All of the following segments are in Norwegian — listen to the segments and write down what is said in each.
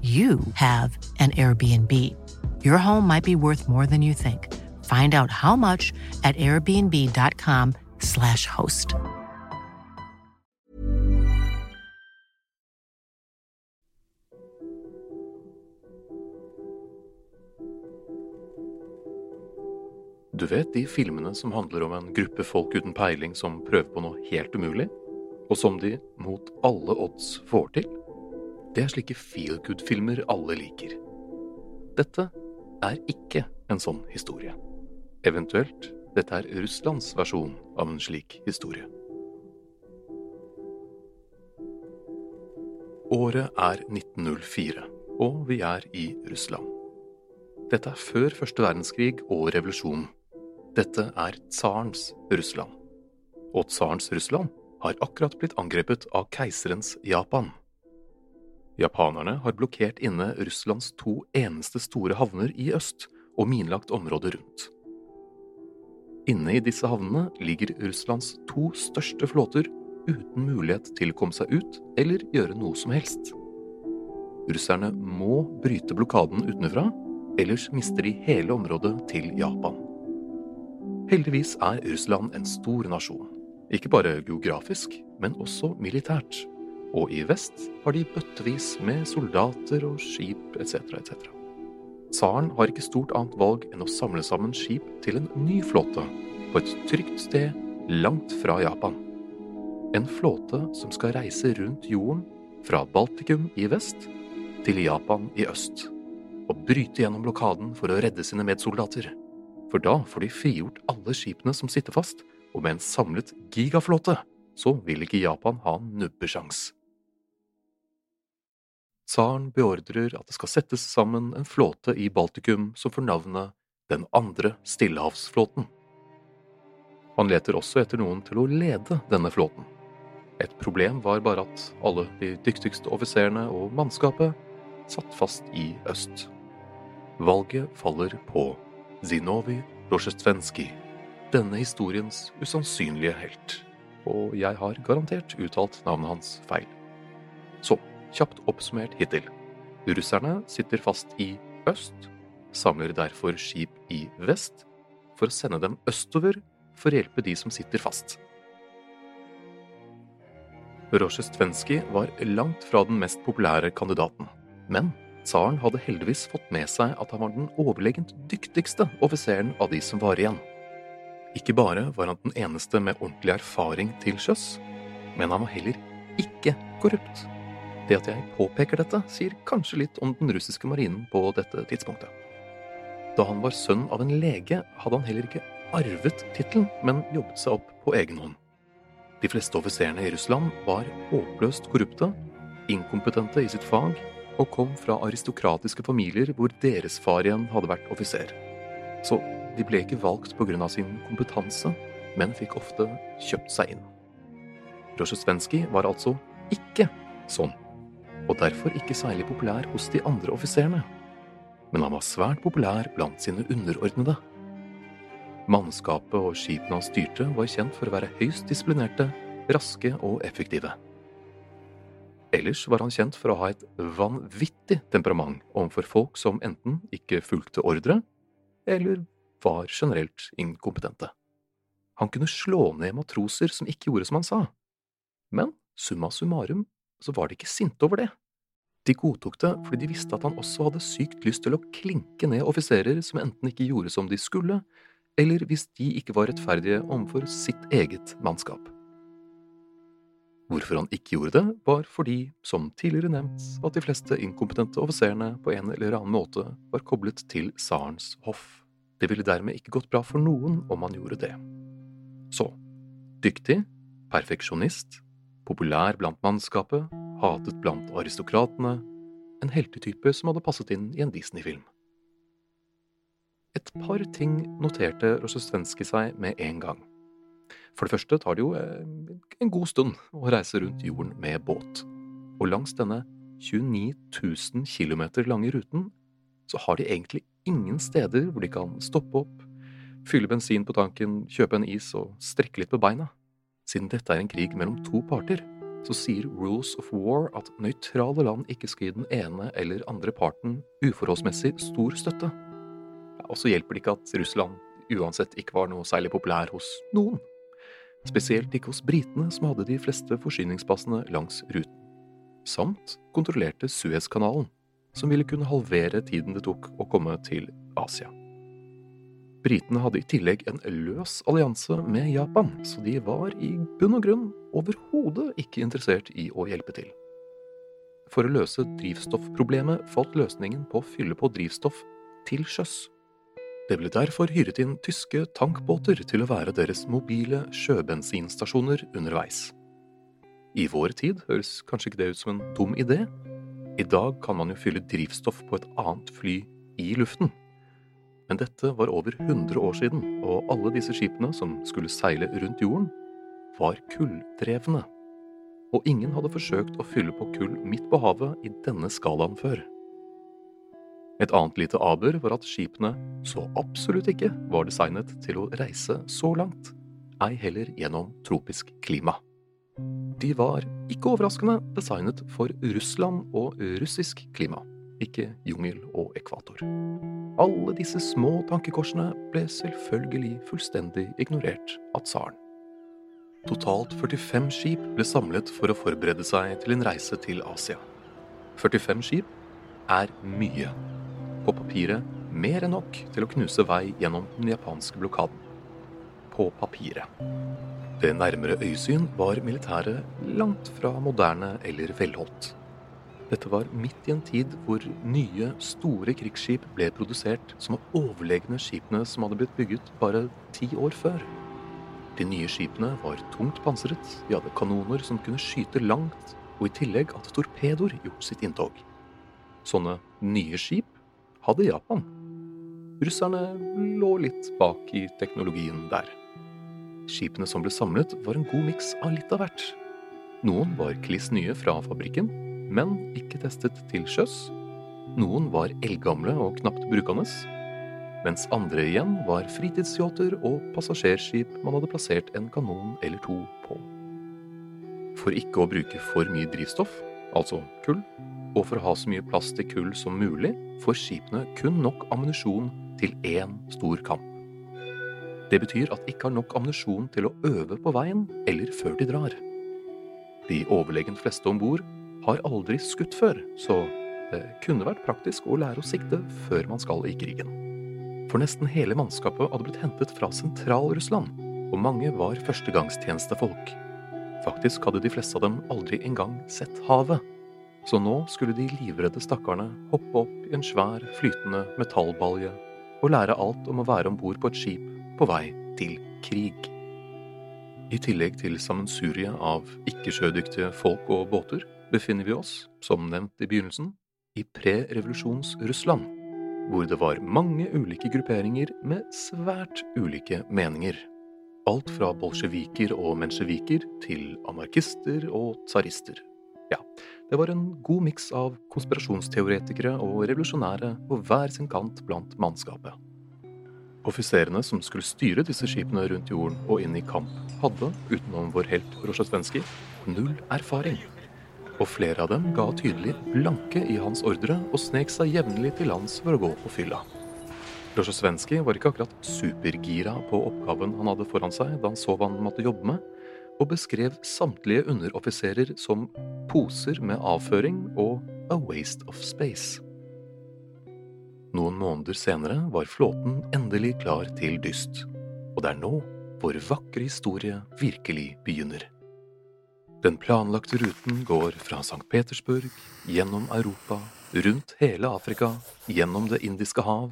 you have an Airbnb. Your home might be worth more than you think. Find out how much at airbnb.com/slash host. Du vet de filmene som handler om en gruppe folk uten peiling som prøver på noe helt umulig, og som de mot alle odds får til? Det er slike feel good-filmer alle liker. Dette er ikke en sånn historie. Eventuelt dette er Russlands versjon av en slik historie. Året er 1904, og vi er i Russland. Dette er før første verdenskrig og revolusjonen. Dette er tsarens Russland. Og tsarens Russland har akkurat blitt angrepet av keiserens Japan. Japanerne har blokkert inne Russlands to eneste store havner i øst og minlagt området rundt. Inne i disse havnene ligger Russlands to største flåter uten mulighet til å komme seg ut eller gjøre noe som helst. Russerne må bryte blokaden utenfra, ellers mister de hele området til Japan. Heldigvis er Russland en stor nasjon, ikke bare geografisk, men også militært og i vest har de bøttevis med soldater og skip etc. etc. Tsaren har ikke stort annet valg enn å samle sammen skip til en ny flåte på et trygt sted langt fra Japan. En flåte som skal reise rundt jorden fra Baltikum i vest til Japan i øst, og bryte gjennom blokaden for å redde sine medsoldater. For da får de frigjort alle skipene som sitter fast, og med en samlet gigaflåte så vil ikke Japan ha nubbesjans. Tsaren beordrer at det skal settes sammen en flåte i Baltikum som får navnet Den andre stillehavsflåten. Han leter også etter noen til å lede denne flåten. Et problem var bare at alle de dyktigste offiserene og mannskapet satt fast i øst. Valget faller på Zinovi Rozjestvenskij, denne historiens usannsynlige helt. Og jeg har garantert uttalt navnet hans feil. Kjapt oppsummert hittil. Russerne sitter fast i øst, samler derfor skip i vest for å sende dem østover for å hjelpe de som sitter fast. Rozjestvenskij var langt fra den mest populære kandidaten, men tsaren hadde heldigvis fått med seg at han var den overlegent dyktigste offiseren av de som var igjen. Ikke bare var han den eneste med ordentlig erfaring til sjøs, men han var heller ikke korrupt. Det at jeg påpeker dette, sier kanskje litt om den russiske marinen på dette tidspunktet. Da han var sønn av en lege, hadde han heller ikke arvet tittelen, men jobbet seg opp på egen hånd. De fleste offiserene i Russland var håpløst korrupte, inkompetente i sitt fag og kom fra aristokratiske familier hvor deres far igjen hadde vært offiser. Så de ble ikke valgt pga. sin kompetanse, men fikk ofte kjøpt seg inn. Rozjestvenskij var altså ikke sånn, og derfor ikke særlig populær hos de andre offiserene. Men han var svært populær blant sine underordnede. Mannskapet og skipene han styrte, var kjent for å være høyst disiplinerte, raske og effektive. Ellers var han kjent for å ha et vanvittig temperament overfor folk som enten ikke fulgte ordre, eller var generelt inkompetente. Han kunne slå ned matroser som ikke gjorde som han sa. Men summa summarum så var de ikke sinte over det. De godtok det fordi de visste at han også hadde sykt lyst til å klinke ned offiserer som enten ikke gjorde som de skulle, eller hvis de ikke var rettferdige overfor sitt eget mannskap. Hvorfor han ikke gjorde det, var fordi, som tidligere nevnt, at de fleste inkompetente offiserene på en eller annen måte var koblet til tsarens hoff. Det ville dermed ikke gått bra for noen om han gjorde det. Så dyktig, perfeksjonist, populær blant mannskapet, hatet blant aristokratene, en heltetype som hadde passet inn i en Disney-film. Et par ting noterte Rosjestvenskij seg med en gang. For det første tar det jo eh, en god stund å reise rundt jorden med båt. Og langs denne 29 000 km lange ruten så har de egentlig ingen steder hvor de kan stoppe opp, fylle bensin på tanken, kjøpe en is og strekke litt på beina. Siden dette er en krig mellom to parter, så sier Rules of War at nøytrale land ikke skal gi den ene eller andre parten uforholdsmessig stor støtte. Og så hjelper det ikke at Russland uansett ikke var noe særlig populær hos noen. Spesielt ikke hos britene, som hadde de fleste forsyningspassene langs ruten. Samt kontrollerte Suezkanalen, som ville kunne halvere tiden det tok å komme til Asia. Britene hadde i tillegg en løs allianse med Japan, så de var i bunn og grunn overhodet ikke interessert i å hjelpe til. For å løse drivstoffproblemet falt løsningen på å fylle på drivstoff til sjøs. Det ble derfor hyret inn tyske tankbåter til å være deres mobile sjøbensinstasjoner underveis. I vår tid høres kanskje ikke det ut som en dum idé. I dag kan man jo fylle drivstoff på et annet fly i luften. Men dette var over 100 år siden, og alle disse skipene som skulle seile rundt jorden, var kulldrevne. Og ingen hadde forsøkt å fylle på kull midt på havet i denne skalaen før. Et annet lite aber var at skipene så absolutt ikke var designet til å reise så langt, ei heller gjennom tropisk klima. De var, ikke overraskende, designet for Russland og russisk klima, ikke jungel og ekvator. Alle disse små tankekorsene ble selvfølgelig fullstendig ignorert av tsaren. Totalt 45 skip ble samlet for å forberede seg til en reise til Asia. 45 skip er mye på papiret mer enn nok til å knuse vei gjennom den japanske blokaden. På papiret. Ved nærmere øyesyn var militæret langt fra moderne eller velholdt. Dette var midt i en tid hvor nye, store krigsskip ble produsert som var overlegne skipene som hadde blitt bygget bare ti år før. De nye skipene var tungt pansret, de hadde kanoner som kunne skyte langt, og i tillegg hadde torpedoer gjort sitt inntog. Sånne nye skip hadde Japan. Russerne lå litt bak i teknologien der. Skipene som ble samlet, var en god miks av litt av hvert. Noen var kliss nye fra fabrikken, men ikke testet til sjøs. Noen var eldgamle og knapt brukende, mens andre igjen var fritidsyachter og passasjerskip man hadde plassert en kanon eller to på. For ikke å bruke for mye drivstoff, altså kull, og for å ha så mye plass til kull som mulig, får skipene kun nok ammunisjon til én stor kamp. Det betyr at de ikke har nok ammunisjon til å øve på veien eller før de drar. De overlegent fleste om bord har aldri skutt før, så det kunne vært praktisk å lære å sikte før man skal i krigen. For nesten hele mannskapet hadde blitt hentet fra Sentral-Russland, og mange var førstegangstjenestefolk. Faktisk hadde de fleste av dem aldri engang sett havet. Så nå skulle de livredde stakkarene hoppe opp i en svær, flytende metallbalje og lære alt om å være om bord på et skip på vei til krig. I tillegg til sammensuriet av ikke-sjødyktige folk og båter befinner vi oss, som nevnt i begynnelsen, i pre-revolusjons-Russland, hvor det var mange ulike grupperinger med svært ulike meninger. Alt fra bolsjeviker og mensjeviker til anarkister og tsarister. Ja, det var en god miks av konspirasjonsteoretikere og revolusjonære på hver sin kant blant mannskapet. Offiserene som skulle styre disse skipene rundt jorden og inn i kamp, hadde, utenom vår helt Rosjasvenskij, null erfaring og flere av dem ga tydelig blanke i hans ordre og snek seg jevnlig til lands for å gå på fylla. Rozjosvenskij var ikke akkurat supergira på oppgaven han hadde foran seg da han så hva han måtte jobbe med, og beskrev samtlige underoffiserer som poser med avføring og a waste of space. Noen måneder senere var flåten endelig klar til dyst, og det er nå vår vakre historie virkelig begynner. Den planlagte ruten går fra St. Petersburg, gjennom Europa, rundt hele Afrika, gjennom Det indiske hav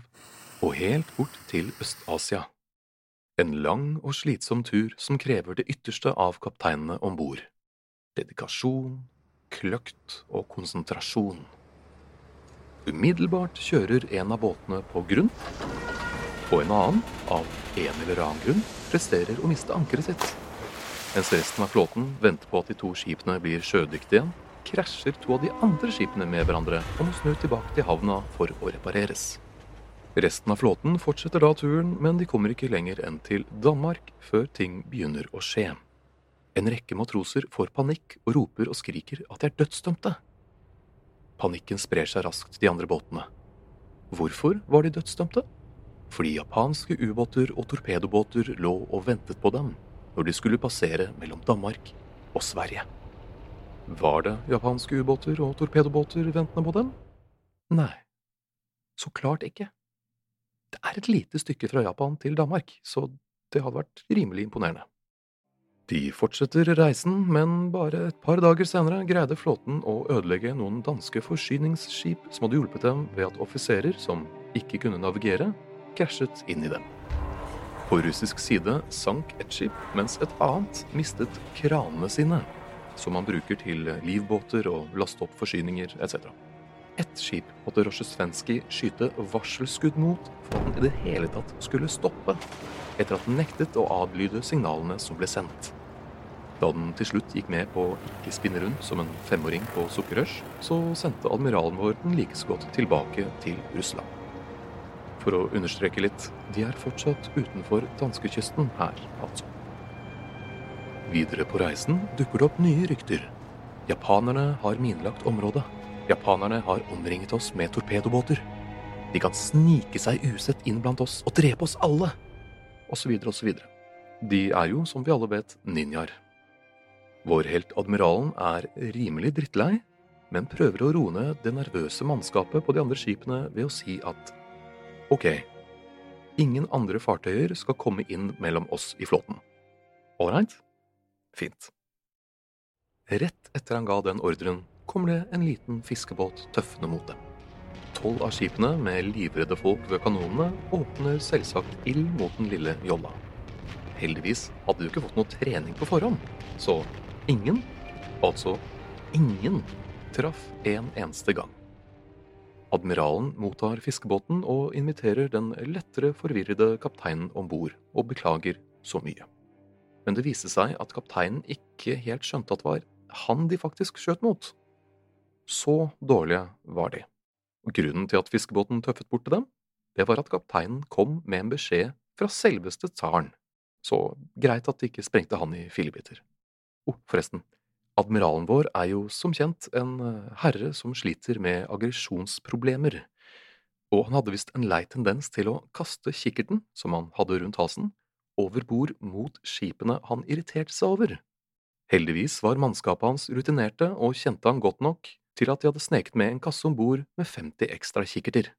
og helt bort til Øst-Asia. En lang og slitsom tur som krever det ytterste av kapteinene om bord. Dedikasjon, kløkt og konsentrasjon. Umiddelbart kjører en av båtene på grunn, og en annen, av en eller annen grunn, presterer å miste ankeret sitt. Mens resten av flåten venter på at de to skipene blir sjødyktige igjen, krasjer to av de andre skipene med hverandre og må snu tilbake til havna for å repareres. Resten av flåten fortsetter da turen, men de kommer ikke lenger enn til Danmark før ting begynner å skje. En rekke matroser får panikk og roper og skriker at de er dødsdømte. Panikken sprer seg raskt de andre båtene. Hvorfor var de dødsdømte? Fordi japanske ubåter og torpedobåter lå og ventet på dem når de skulle passere mellom Danmark og Sverige. Var det japanske ubåter og torpedobåter ventende på dem? Nei, så klart ikke. Det er et lite stykke fra Japan til Danmark, så det hadde vært rimelig imponerende. De fortsetter reisen, men bare et par dager senere greide flåten å ødelegge noen danske forsyningsskip som hadde hjulpet dem ved at offiserer som ikke kunne navigere, krasjet inn i dem. På russisk side sank et skip, mens et annet mistet kranene sine, som man bruker til livbåter og laste opp forsyninger etc. Ett skip måtte Rozjestvenskij skyte varselskudd mot for at den i det hele tatt skulle stoppe, etter at den nektet å adlyde signalene som ble sendt. Da den til slutt gikk med på å ikke spinne rundt som en femåring på sukkerrush, så sendte admiralen vår den like så godt tilbake til Russland for å understreke litt, de er fortsatt utenfor danskekysten her, altså. Videre på reisen dukker det opp nye rykter. Japanerne har minelagt området. Japanerne har omringet oss med torpedobåter. De kan snike seg usett inn blant oss og drepe oss alle! Så videre. De er jo, som vi alle vet, ninjaer. Vår helt admiralen er rimelig drittlei, men prøver å roe ned det nervøse mannskapet på de andre skipene ved å si at Ok, ingen andre fartøyer skal komme inn mellom oss i flåten. Ålreit? Fint. Rett etter han ga den ordren, kommer det en liten fiskebåt tøffende mot dem. Tolv av skipene med livredde folk ved kanonene åpner selvsagt ild mot den lille jolla. Heldigvis hadde de ikke fått noe trening på forhånd, så ingen, altså ingen, traff en eneste gang. Admiralen mottar fiskebåten og inviterer den lettere forvirrede kapteinen om bord, og beklager så mye. Men det viste seg at kapteinen ikke helt skjønte at det var han de faktisk skjøt mot. Så dårlige var de. Grunnen til at fiskebåten tøffet bort til dem, det var at kapteinen kom med en beskjed fra selveste tsaren. Så greit at de ikke sprengte han i fillebiter. Oh, forresten, Admiralen vår er jo som kjent en eh, herre som sliter med aggresjonsproblemer, og han hadde visst en lei tendens til å kaste kikkerten, som han hadde rundt halsen, over bord mot skipene han irriterte seg over. Heldigvis var mannskapet hans rutinerte og kjente han godt nok til at de hadde sneket med en kasse om bord med 50 ekstra kikkerter,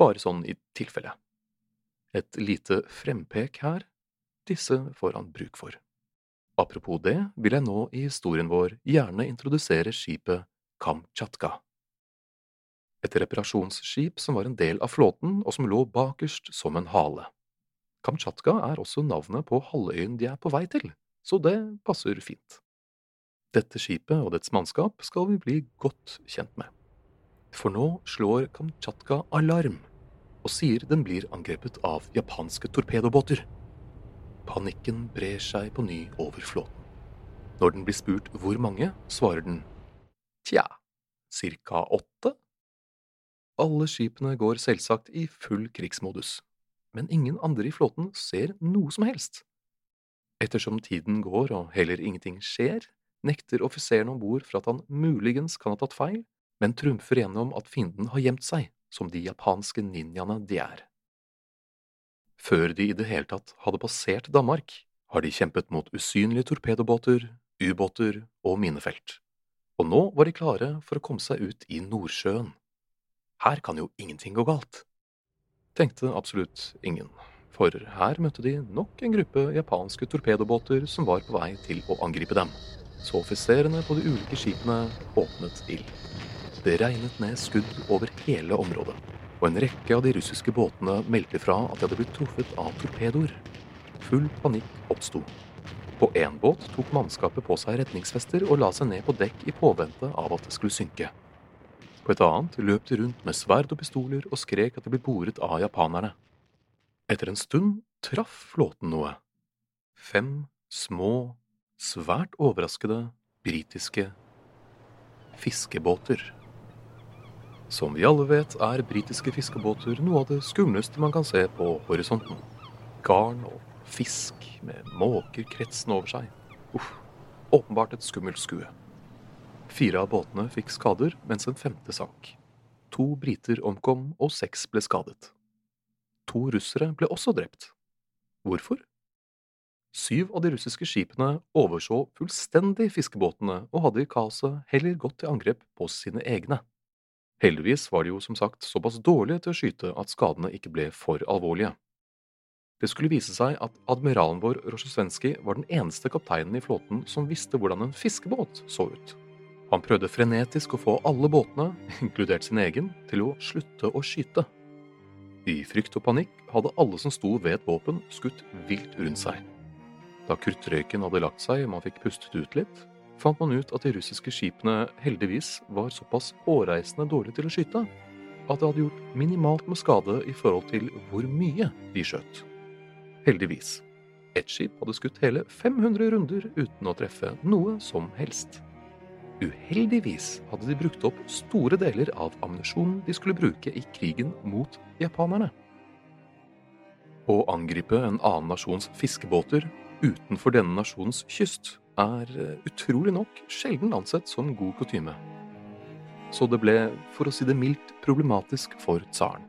bare sånn i tilfelle. Et lite frempek her, disse får han bruk for. Apropos det vil jeg nå i historien vår gjerne introdusere skipet Kamtsjatka. Et reparasjonsskip som var en del av flåten og som lå bakerst som en hale. Kamtsjatka er også navnet på halvøyen de er på vei til, så det passer fint. Dette skipet og dets mannskap skal vi bli godt kjent med. For nå slår Kamtsjatka alarm og sier den blir angrepet av japanske torpedobåter. Panikken brer seg på ny over flåten. Når den blir spurt hvor mange, svarer den tja, cirka åtte? Alle skipene går selvsagt i full krigsmodus, men ingen andre i flåten ser noe som helst. Ettersom tiden går og heller ingenting skjer, nekter offiseren om bord for at han muligens kan ha tatt feil, men trumfer gjennom at fienden har gjemt seg, som de japanske ninjaene de er. Før de i det hele tatt hadde passert Danmark, har de kjempet mot usynlige torpedobåter, ubåter og minefelt, og nå var de klare for å komme seg ut i Nordsjøen. Her kan jo ingenting gå galt, tenkte absolutt ingen, for her møtte de nok en gruppe japanske torpedobåter som var på vei til å angripe dem, så offiserene på de ulike skipene åpnet ild. Det regnet ned skudd over hele området og en rekke av de russiske båtene meldte fra at de hadde blitt truffet av torpedoer. Full panikk oppsto. På én båt tok mannskapet på seg redningsvester og la seg ned på dekk i påvente av at det skulle synke. På et annet løp de rundt med sverd og pistoler og skrek at de ble boret av japanerne. Etter en stund traff flåten noe. Fem små, svært overraskede britiske fiskebåter. Som vi alle vet, er britiske fiskebåter noe av det skumleste man kan se på horisonten. Garn og fisk med måker kretsende over seg. Uff, åpenbart et skummelt skue. Fire av båtene fikk skader, mens en femte sank. To briter omkom, og seks ble skadet. To russere ble også drept. Hvorfor? Syv av de russiske skipene overså fullstendig fiskebåtene og hadde i kaoset heller gått til angrep på sine egne. Heldigvis var de jo som sagt såpass dårlige til å skyte at skadene ikke ble for alvorlige. Det skulle vise seg at admiralen vår Rozjestvenskij var den eneste kapteinen i flåten som visste hvordan en fiskebåt så ut. Han prøvde frenetisk å få alle båtene, inkludert sin egen, til å slutte å skyte. I frykt og panikk hadde alle som sto ved et våpen, skutt vilt rundt seg. Da kruttrøyken hadde lagt seg og man fikk pustet ut litt, fant man ut at de russiske skipene heldigvis var såpass hårreisende dårlige til å skyte at det hadde gjort minimalt med skade i forhold til hvor mye de skjøt. Heldigvis. Ett skip hadde skutt hele 500 runder uten å treffe noe som helst. Uheldigvis hadde de brukt opp store deler av ammunisjonen de skulle bruke i krigen mot japanerne. Å angripe en annen nasjons fiskebåter utenfor denne nasjonens kyst er eh, utrolig nok sjelden ansett som god kutyme. Så det ble, for å si det mildt, problematisk for tsaren.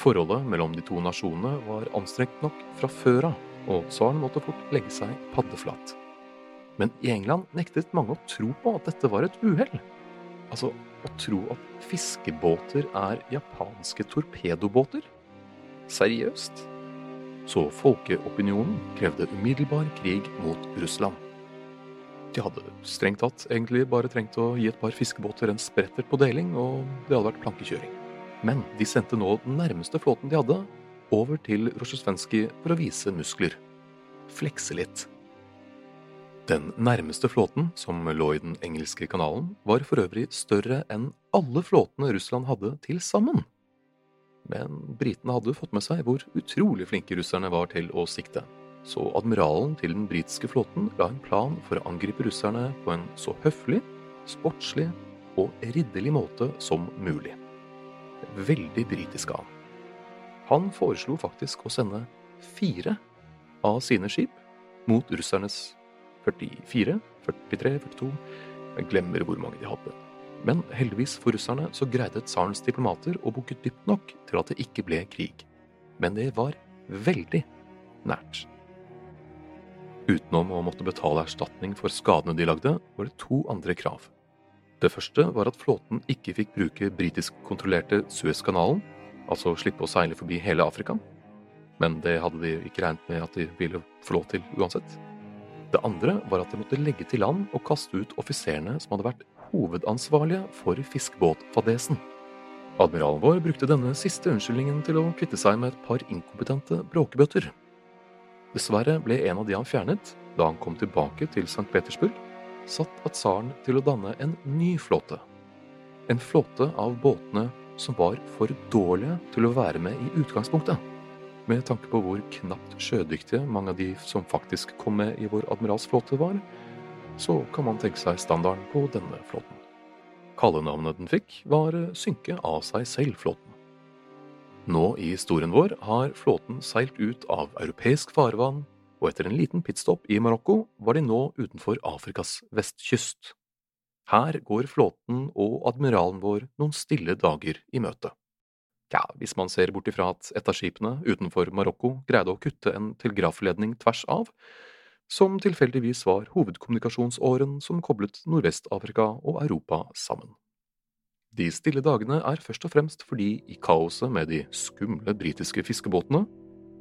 Forholdet mellom de to nasjonene var anstrengt nok fra før av, og tsaren måtte fort legge seg paddeflat. Men i England nektet mange å tro på at dette var et uhell. Altså, å tro at fiskebåter er japanske torpedobåter? Seriøst? Så folkeopinionen krevde umiddelbar krig mot Russland. De hadde strengt tatt egentlig bare trengt å gi et par fiskebåter en sprettert på deling, og det hadde vært plankekjøring. Men de sendte nå den nærmeste flåten de hadde, over til Rozjestvenskij for å vise muskler. Flekse litt. Den nærmeste flåten, som lå i den engelske kanalen, var for øvrig større enn alle flåtene Russland hadde til sammen. Men britene hadde fått med seg hvor utrolig flinke russerne var til å sikte så admiralen til den britiske flåten la en plan for å angripe russerne på en så høflig, sportslig og ridderlig måte som mulig. Veldig britisk av han. Han foreslo faktisk å sende fire av sine skip mot russernes 44, 43, 42 Jeg glemmer hvor mange de hadde. Men heldigvis for russerne så greide tsarens diplomater å bukke dypt nok til at det ikke ble krig. Men det var veldig nært. Utenom å måtte betale erstatning for skadene de lagde, var det to andre krav. Det første var at flåten ikke fikk bruke britisk-kontrollerte Suezkanalen, altså slippe å seile forbi hele Afrika. Men det hadde de ikke regnet med at de ville få lov til uansett. Det andre var at de måtte legge til land og kaste ut offiserene som hadde vært hovedansvarlige for fiskebåtfadesen. Admiralen vår brukte denne siste unnskyldningen til å kvitte seg med et par inkompetente bråkebøtter. Dessverre ble en av de han fjernet, da han kom tilbake til St. Petersburg, satt av tsaren til å danne en ny flåte. En flåte av båtene som var for dårlige til å være med i utgangspunktet. Med tanke på hvor knapt sjødyktige mange av de som faktisk kom med i vår admiralsflåte var, så kan man tenke seg standarden på denne flåten. Kallenavnet den fikk, var Synke av seg selv-flåten. Nå i historien vår har flåten seilt ut av europeisk farvann, og etter en liten pitstop i Marokko var de nå utenfor Afrikas vestkyst. Her går flåten og admiralen vår noen stille dager i møte. Ja, hvis man ser bort ifra at et av skipene utenfor Marokko greide å kutte en telegrafledning tvers av, som tilfeldigvis var hovedkommunikasjonsåren som koblet Nordvest-Afrika og Europa sammen. De stille dagene er først og fremst fordi i kaoset med de skumle britiske fiskebåtene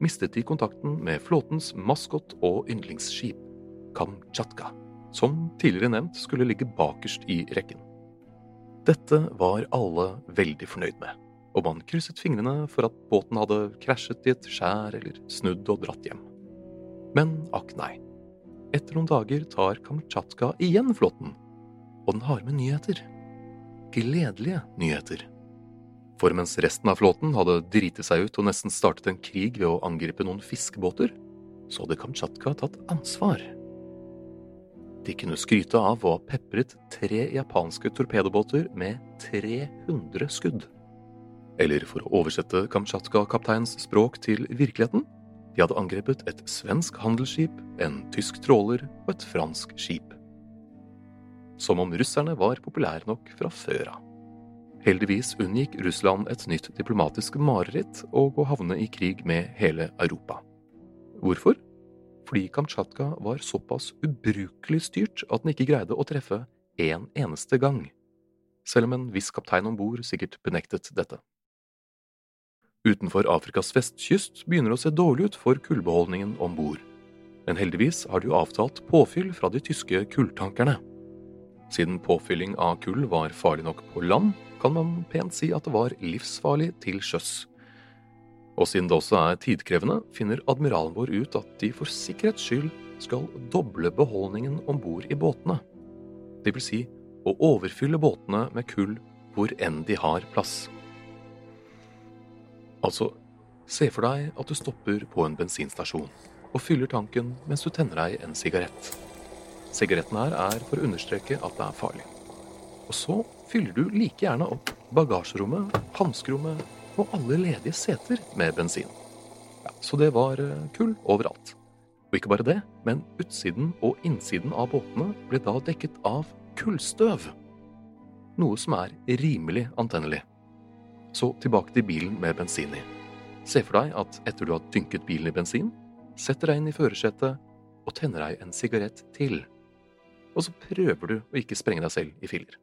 mistet de kontakten med flåtens maskot og yndlingsskip, Kamtsjatka, som tidligere nevnt skulle ligge bakerst i rekken. Dette var alle veldig fornøyd med, og man krysset fingrene for at båten hadde krasjet i et skjær eller snudd og dratt hjem. Men akk nei. Etter noen dager tar Kamtsjatka igjen flåten, og den har med nyheter gledelige nyheter. For mens resten av flåten hadde driti seg ut og nesten startet en krig ved å angripe noen fiskebåter, så hadde Kamtsjatka tatt ansvar. De kunne skryte av å ha pepret tre japanske torpedobåter med 300 skudd. Eller for å oversette Kamtsjatka-kapteinens språk til virkeligheten, de hadde angrepet et svensk handelsskip, en tysk tråler og et fransk skip som om russerne var populære nok fra før av. Heldigvis unngikk Russland et nytt diplomatisk mareritt og å havne i krig med hele Europa. Hvorfor? Fordi Kamtsjatka var såpass ubrukelig styrt at den ikke greide å treffe én en eneste gang, selv om en viss kaptein om bord sikkert benektet dette. Utenfor Afrikas vestkyst begynner det å se dårlig ut for kullbeholdningen om bord, men heldigvis har de jo avtalt påfyll fra de tyske kulltankerne. Siden påfylling av kull var farlig nok på land, kan man pent si at det var livsfarlig til sjøs. Og siden det også er tidkrevende, finner admiralen vår ut at de for sikkerhets skyld skal doble beholdningen om bord i båtene. Det vil si å overfylle båtene med kull hvor enn de har plass. Altså, se for deg at du stopper på en bensinstasjon og fyller tanken mens du tenner deg en sigarett. Sigaretten her er for å understreke at det er farlig. Og så fyller du like gjerne opp bagasjerommet, hanskerommet og alle ledige seter med bensin. Ja, så det var eh, kull overalt. Og ikke bare det, men utsiden og innsiden av båtene ble da dekket av kullstøv. Noe som er rimelig antennelig. Så tilbake til bilen med bensin i. Se for deg at etter du har dynket bilen i bensin, setter deg inn i førersetet og tenner deg en sigarett til og så prøver du å ikke sprenge deg selv i filler.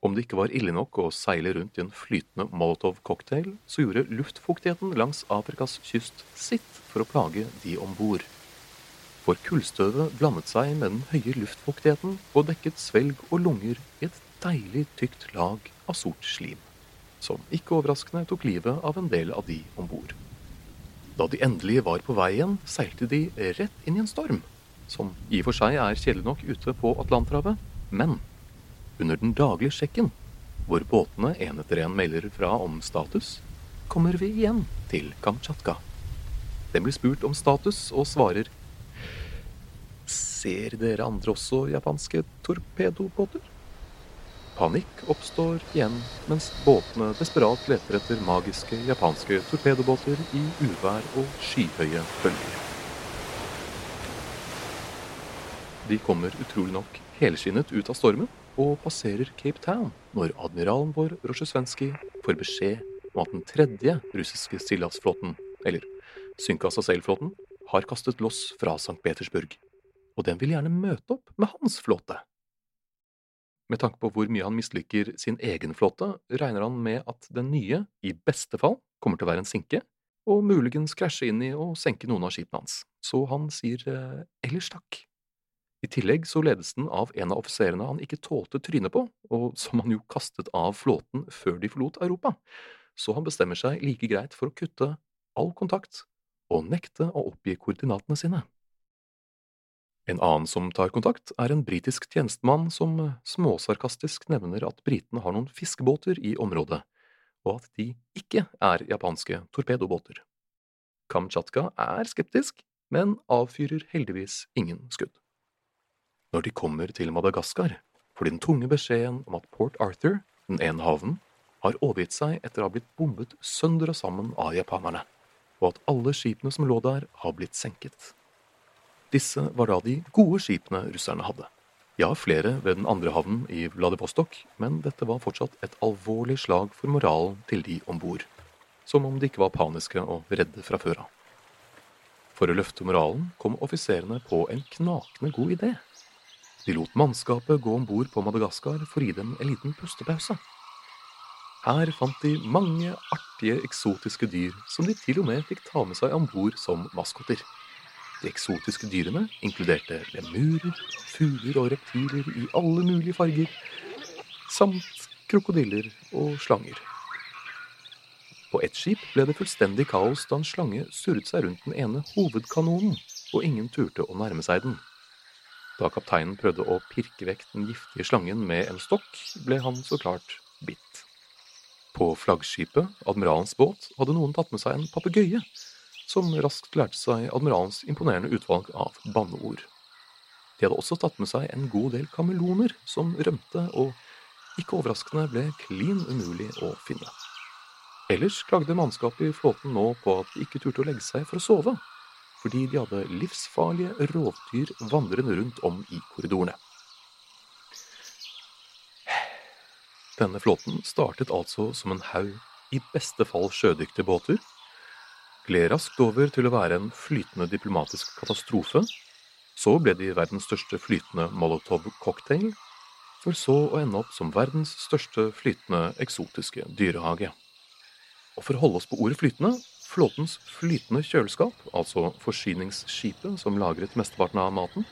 Om det ikke var ille nok å seile rundt i en flytende molotov-cocktail, så gjorde luftfuktigheten langs Afrikas kyst sitt for å plage de om bord. For kullstøvet blandet seg med den høye luftfuktigheten og dekket svelg og lunger i et deilig tykt lag av sort slim, som ikke overraskende tok livet av en del av de om bord. Da de endelig var på vei igjen, seilte de rett inn i en storm som i og for seg er kjedelig nok ute på Atlanterhavet, men under den daglige sjekken, hvor båtene en etter en melder fra om status, kommer vi igjen til Kamtsjatka. Den blir spurt om status og svarer Ser dere andre også japanske torpedobåter? Panikk oppstår igjen mens båtene desperat leter etter magiske japanske torpedobåter i uvær og skyhøye bølger. De kommer utrolig nok helskinnet ut av stormen og passerer Cape Town når admiralen vår Rozjesvenskij får beskjed om at den tredje russiske stillehavsflåten, eller Synka-Sasel-flåten, har kastet loss fra St. Petersburg, og den vil gjerne møte opp med hans flåte. Med tanke på hvor mye han misliker sin egen flåte, regner han med at den nye, i beste fall, kommer til å være en sinke, og muligens krasje inn i og senke noen av skipene hans, så han sier eh, ellers takk. I tillegg så ledes den av en av offiserene han ikke tålte trynet på, og som han jo kastet av flåten før de forlot Europa, så han bestemmer seg like greit for å kutte all kontakt og nekte å oppgi koordinatene sine. En annen som tar kontakt, er en britisk tjenestemann som småsarkastisk nevner at britene har noen fiskebåter i området, og at de ikke er japanske torpedobåter. Kamtsjatka er skeptisk, men avfyrer heldigvis ingen skudd. Når de kommer til Madagaskar, får de den tunge beskjeden om at Port Arthur, den ene havnen, har overgitt seg etter å ha blitt bombet sønder og sammen av japanerne, og at alle skipene som lå der, har blitt senket. Disse var da de gode skipene russerne hadde. Ja, flere ved den andre havnen i Vladivostok, men dette var fortsatt et alvorlig slag for moralen til de om bord. Som om de ikke var paniske og redde fra før av. For å løfte moralen kom offiserene på en knakende god idé. De lot mannskapet gå om bord på Madagaskar for å gi dem en liten pustepause. Her fant de mange artige, eksotiske dyr som de til og med fikk ta med seg om bord som maskoter. De eksotiske dyrene inkluderte lemurer, fugler og reptiler i alle mulige farger, samt krokodiller og slanger. På ett skip ble det fullstendig kaos da en slange surret seg rundt den ene hovedkanonen, og ingen turte å nærme seg den. Da kapteinen prøvde å pirke vekk den giftige slangen med en stokk, ble han så klart bitt. På flaggskipet, admiralens båt, hadde noen tatt med seg en papegøye, som raskt lærte seg admiralens imponerende utvalg av banneord. De hadde også tatt med seg en god del kameloner, som rømte og ikke overraskende ble klin umulig å finne. Ellers klagde mannskapet i flåten nå på at de ikke turte å legge seg for å sove, fordi de hadde livsfarlige rovdyr vandrende rundt om i korridorene. Denne flåten startet altså som en haug i beste fall sjødyktige båter, gled raskt over til å være en flytende diplomatisk katastrofe. Så ble de verdens største flytende molotov-cocktail, for så å ende opp som verdens største flytende eksotiske dyrehage. Og for å holde oss på ordet flytende, flåtens flytende kjøleskap, altså forsyningsskipet som lagret mesteparten av maten,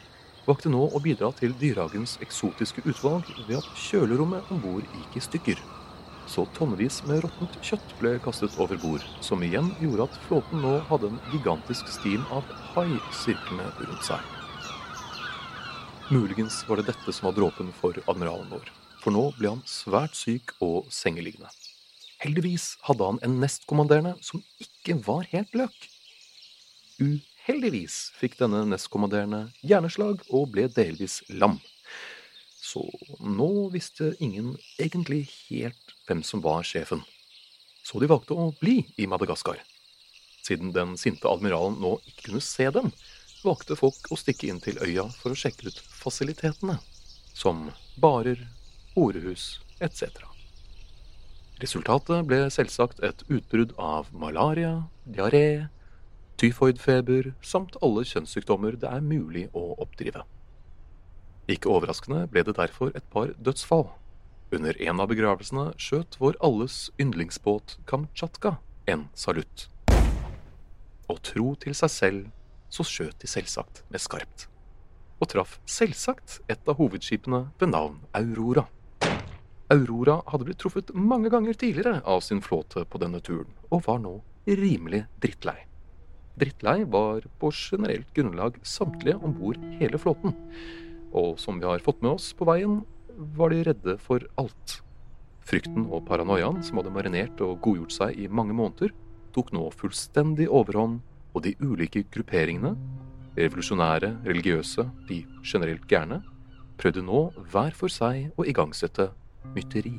vakte nå å bidra til dyrehagens eksotiske utvalg ved at kjølerommet om bord gikk i stykker så tonnevis med råttent kjøtt ble kastet over bord, som igjen gjorde at flåten nå hadde en gigantisk stim av hai sirklende rundt seg. Muligens var det dette som var dråpen for admiralen vår, for nå ble han svært syk og sengeliggende. Heldigvis hadde han en nestkommanderende som ikke var helt løk. Uheldigvis fikk denne nestkommanderende hjerneslag og ble delvis lam. Så nå visste ingen egentlig helt hvem som var sjefen. Så de valgte å bli i Madagaskar. Siden den sinte admiralen nå ikke kunne se dem, valgte folk å stikke inn til øya for å sjekke ut fasilitetene, som barer, horehus etc. Resultatet ble selvsagt et utbrudd av malaria, diaré, tyfoidfeber samt alle kjønnssykdommer det er mulig å oppdrive. Ikke overraskende ble det derfor et par dødsfall. Under en av begravelsene skjøt vår alles yndlingsbåt Kamtsjatka en salutt. Og tro til seg selv, så skjøt de selvsagt med skarpt. Og traff selvsagt et av hovedskipene ved navn Aurora. Aurora hadde blitt truffet mange ganger tidligere av sin flåte på denne turen, og var nå rimelig drittlei. Drittlei var på generelt grunnlag samtlige om bord hele flåten og som vi har fått med oss på veien, var de redde for alt. Frykten og paranoiaen som hadde marinert og godgjort seg i mange måneder, tok nå fullstendig overhånd, og de ulike grupperingene, revolusjonære, religiøse, de generelt gærne, prøvde nå hver for seg å igangsette mytteri.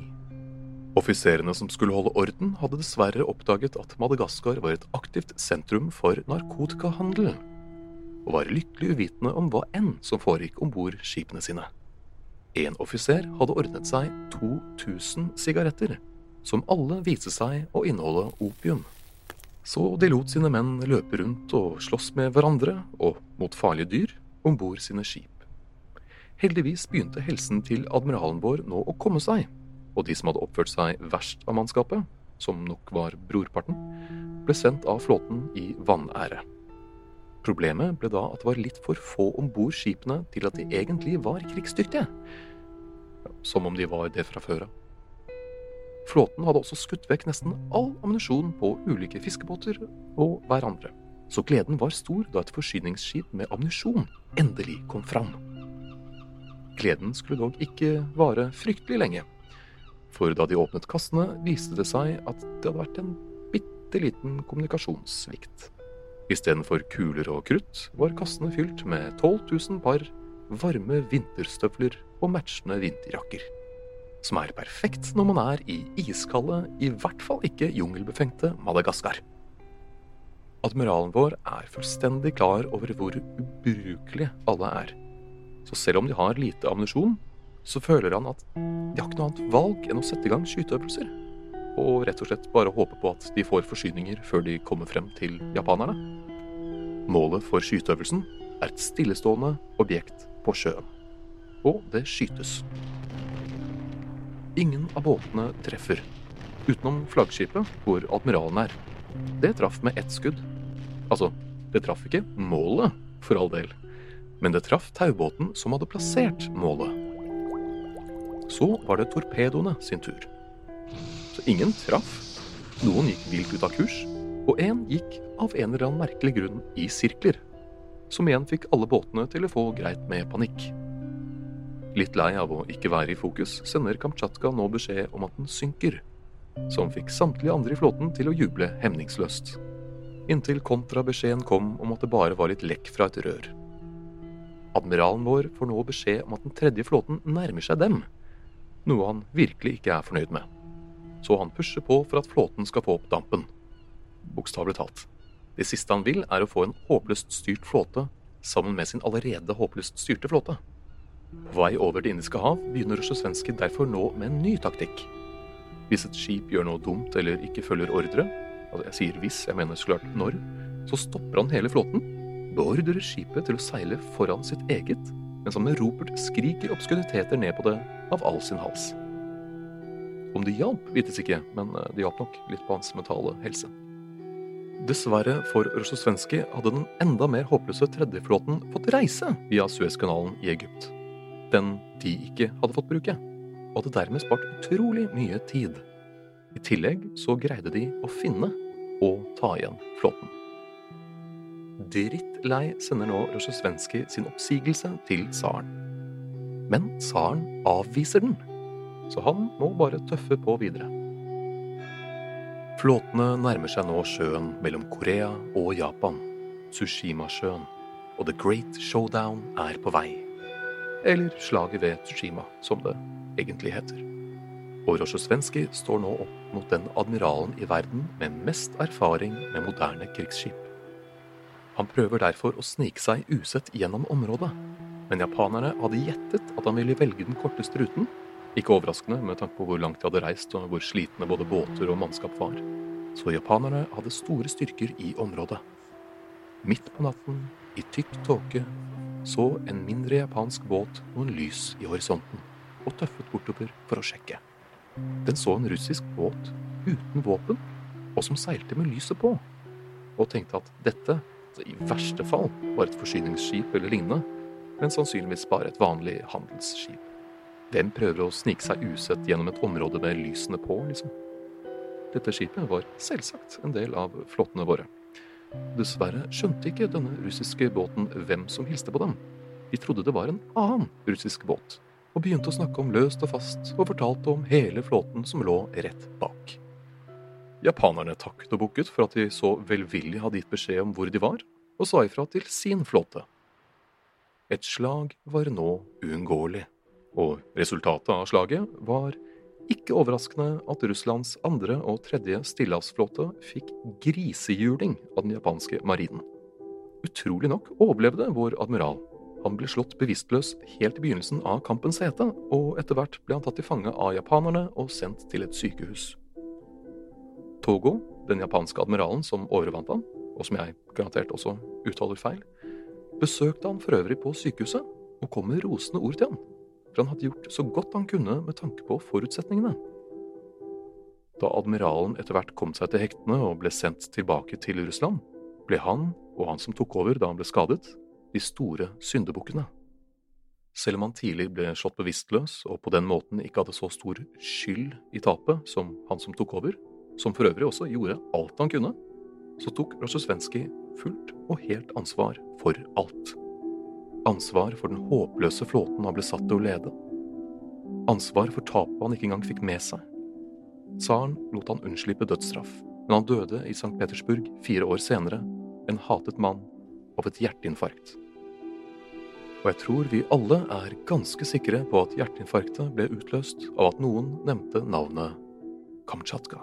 Offiserene som skulle holde orden, hadde dessverre oppdaget at Madagaskar var et aktivt sentrum for narkotikahandel og var lykkelig uvitende om hva enn som foregikk om bord skipene sine. En offiser hadde ordnet seg 2000 sigaretter, som alle viste seg å inneholde opium. Så de lot sine menn løpe rundt og slåss med hverandre og mot farlige dyr om bord sine skip. Heldigvis begynte helsen til admiralen vår nå å komme seg, og de som hadde oppført seg verst av mannskapet, som nok var brorparten, ble sendt av flåten i vanære. Problemet ble da at det var litt for få om bord skipene til at de egentlig var krigsdyktige. Som om de var det fra før av. Flåten hadde også skutt vekk nesten all ammunisjon på ulike fiskebåter og hverandre. Så gleden var stor da et forsyningsskip med ammunisjon endelig kom fram. Gleden skulle dog ikke vare fryktelig lenge. For da de åpnet kassene, viste det seg at det hadde vært en bitte liten kommunikasjonssvikt. Istedenfor kuler og krutt var kassene fylt med 12 000 par varme vinterstøvler og matchende vinterjakker som er perfekt når man er i iskalde, i hvert fall ikke jungelbefengte Madagaskar. Admiralen vår er fullstendig klar over hvor ubrukelige alle er. Så selv om de har lite ammunisjon, så føler han at de har ikke noe annet valg enn å sette i gang skyteøvelser. Og rett og slett bare håpe på at de får forsyninger før de kommer frem til japanerne. Målet for skyteøvelsen er et stillestående objekt på sjøen. Og det skytes. Ingen av båtene treffer, utenom flaggskipet, hvor admiralen er. Det traff med ett skudd. Altså, det traff ikke målet, for all del, men det traff taubåten som hadde plassert målet. Så var det torpedoene sin tur. Så ingen traff. Noen gikk vilt ut av kurs, og én gikk av en eller annen merkelig grunn i sirkler. Som igjen fikk alle båtene til å få greit med panikk. Litt lei av å ikke være i fokus, sender Kamtsjatka nå beskjed om at den synker, som fikk samtlige andre i flåten til å juble hemningsløst. Inntil kontrabeskjeden kom om at det bare var litt lekk fra et rør. Admiralen vår får nå beskjed om at den tredje flåten nærmer seg dem, noe han virkelig ikke er fornøyd med. Så han pusher på for at flåten skal få opp dampen. Bokstavelig talt. Det siste han vil, er å få en håpløst styrt flåte sammen med sin allerede håpløst styrte flåte. På vei over Det indiske hav begynner Rosjesvenskij derfor nå med en ny taktikk. Hvis et skip gjør noe dumt eller ikke følger ordre, altså jeg sier hvis, jeg mener så klart når, så stopper han hele flåten, beordrer skipet til å seile foran sitt eget, mens han med ropert skriker obskuriteter ned på det av all sin hals. Om det hjalp, vites ikke, men eh, det hjalp nok litt på hans mentale helse. Dessverre for Rosjesvenskij hadde den enda mer håpløse tredjeflåten fått reise via Suezkanalen i Egypt den de ikke hadde fått bruke, og hadde dermed spart utrolig mye tid. I tillegg så greide de å finne og ta igjen flåten. Drittlei sender nå Rozjestvenskij sin oppsigelse til tsaren. Men tsaren avviser den, så han må bare tøffe på videre. Flåtene nærmer seg nå sjøen mellom Korea og Japan, Tsushima-sjøen, og The Great Showdown er på vei eller slaget ved Tsushima, som det egentlig heter. Og Rozjosvenskij står nå opp mot den admiralen i verden med mest erfaring med moderne krigsskip. Han prøver derfor å snike seg usett gjennom området, men japanerne hadde gjettet at han ville velge den korteste ruten, ikke overraskende med tanke på hvor langt de hadde reist og hvor slitne både båter og mannskap var. Så japanerne hadde store styrker i området. Midt på natten, i tykk tåke, så en mindre japansk båt noen lys i horisonten og tøffet bortover for å sjekke. Den så en russisk båt uten våpen og som seilte med lyset på, og tenkte at dette i verste fall var et forsyningsskip eller lignende, men sannsynligvis bare et vanlig handelsskip. Hvem prøver å snike seg usett gjennom et område med lysene på, liksom? Dette skipet var selvsagt en del av flåtene våre. Dessverre skjønte ikke denne russiske båten hvem som hilste på dem. De trodde det var en annen russisk båt, og begynte å snakke om løst og fast og fortalte om hele flåten som lå rett bak. Japanerne takket og bukket for at de så velvillig hadde gitt beskjed om hvor de var, og sa ifra til sin flåte. Et slag var nå uunngåelig, og resultatet av slaget var ikke overraskende at Russlands andre og tredje stillehavsflåte fikk grisehjuling av den japanske marinen. Utrolig nok overlevde vår admiral, Han ble slått bevisstløs helt i begynnelsen av kampens hete, og etter hvert ble han tatt til fange av japanerne og sendt til et sykehus. Togo, den japanske admiralen som overvant han, og som jeg garantert også uttaler feil, besøkte han for øvrig på sykehuset og kom med rosende ord til han, for han hadde gjort så godt han kunne med tanke på forutsetningene. Da admiralen etter hvert kom seg til hektene og ble sendt tilbake til Russland, ble han og han som tok over da han ble skadet, de store syndebukkene. Selv om han tidlig ble slått bevisstløs og på den måten ikke hadde så stor skyld i tapet som han som tok over, som for øvrig også gjorde alt han kunne, så tok Rozjestvenskij fullt og helt ansvar for alt. Ansvar for den håpløse flåten han ble satt til å lede. Ansvar for tapet han ikke engang fikk med seg. Tsaren lot han unnslippe dødsstraff, men han døde i St. Petersburg fire år senere, en hatet mann, av et hjerteinfarkt. Og jeg tror vi alle er ganske sikre på at hjerteinfarktet ble utløst av at noen nevnte navnet Kamtsjatka.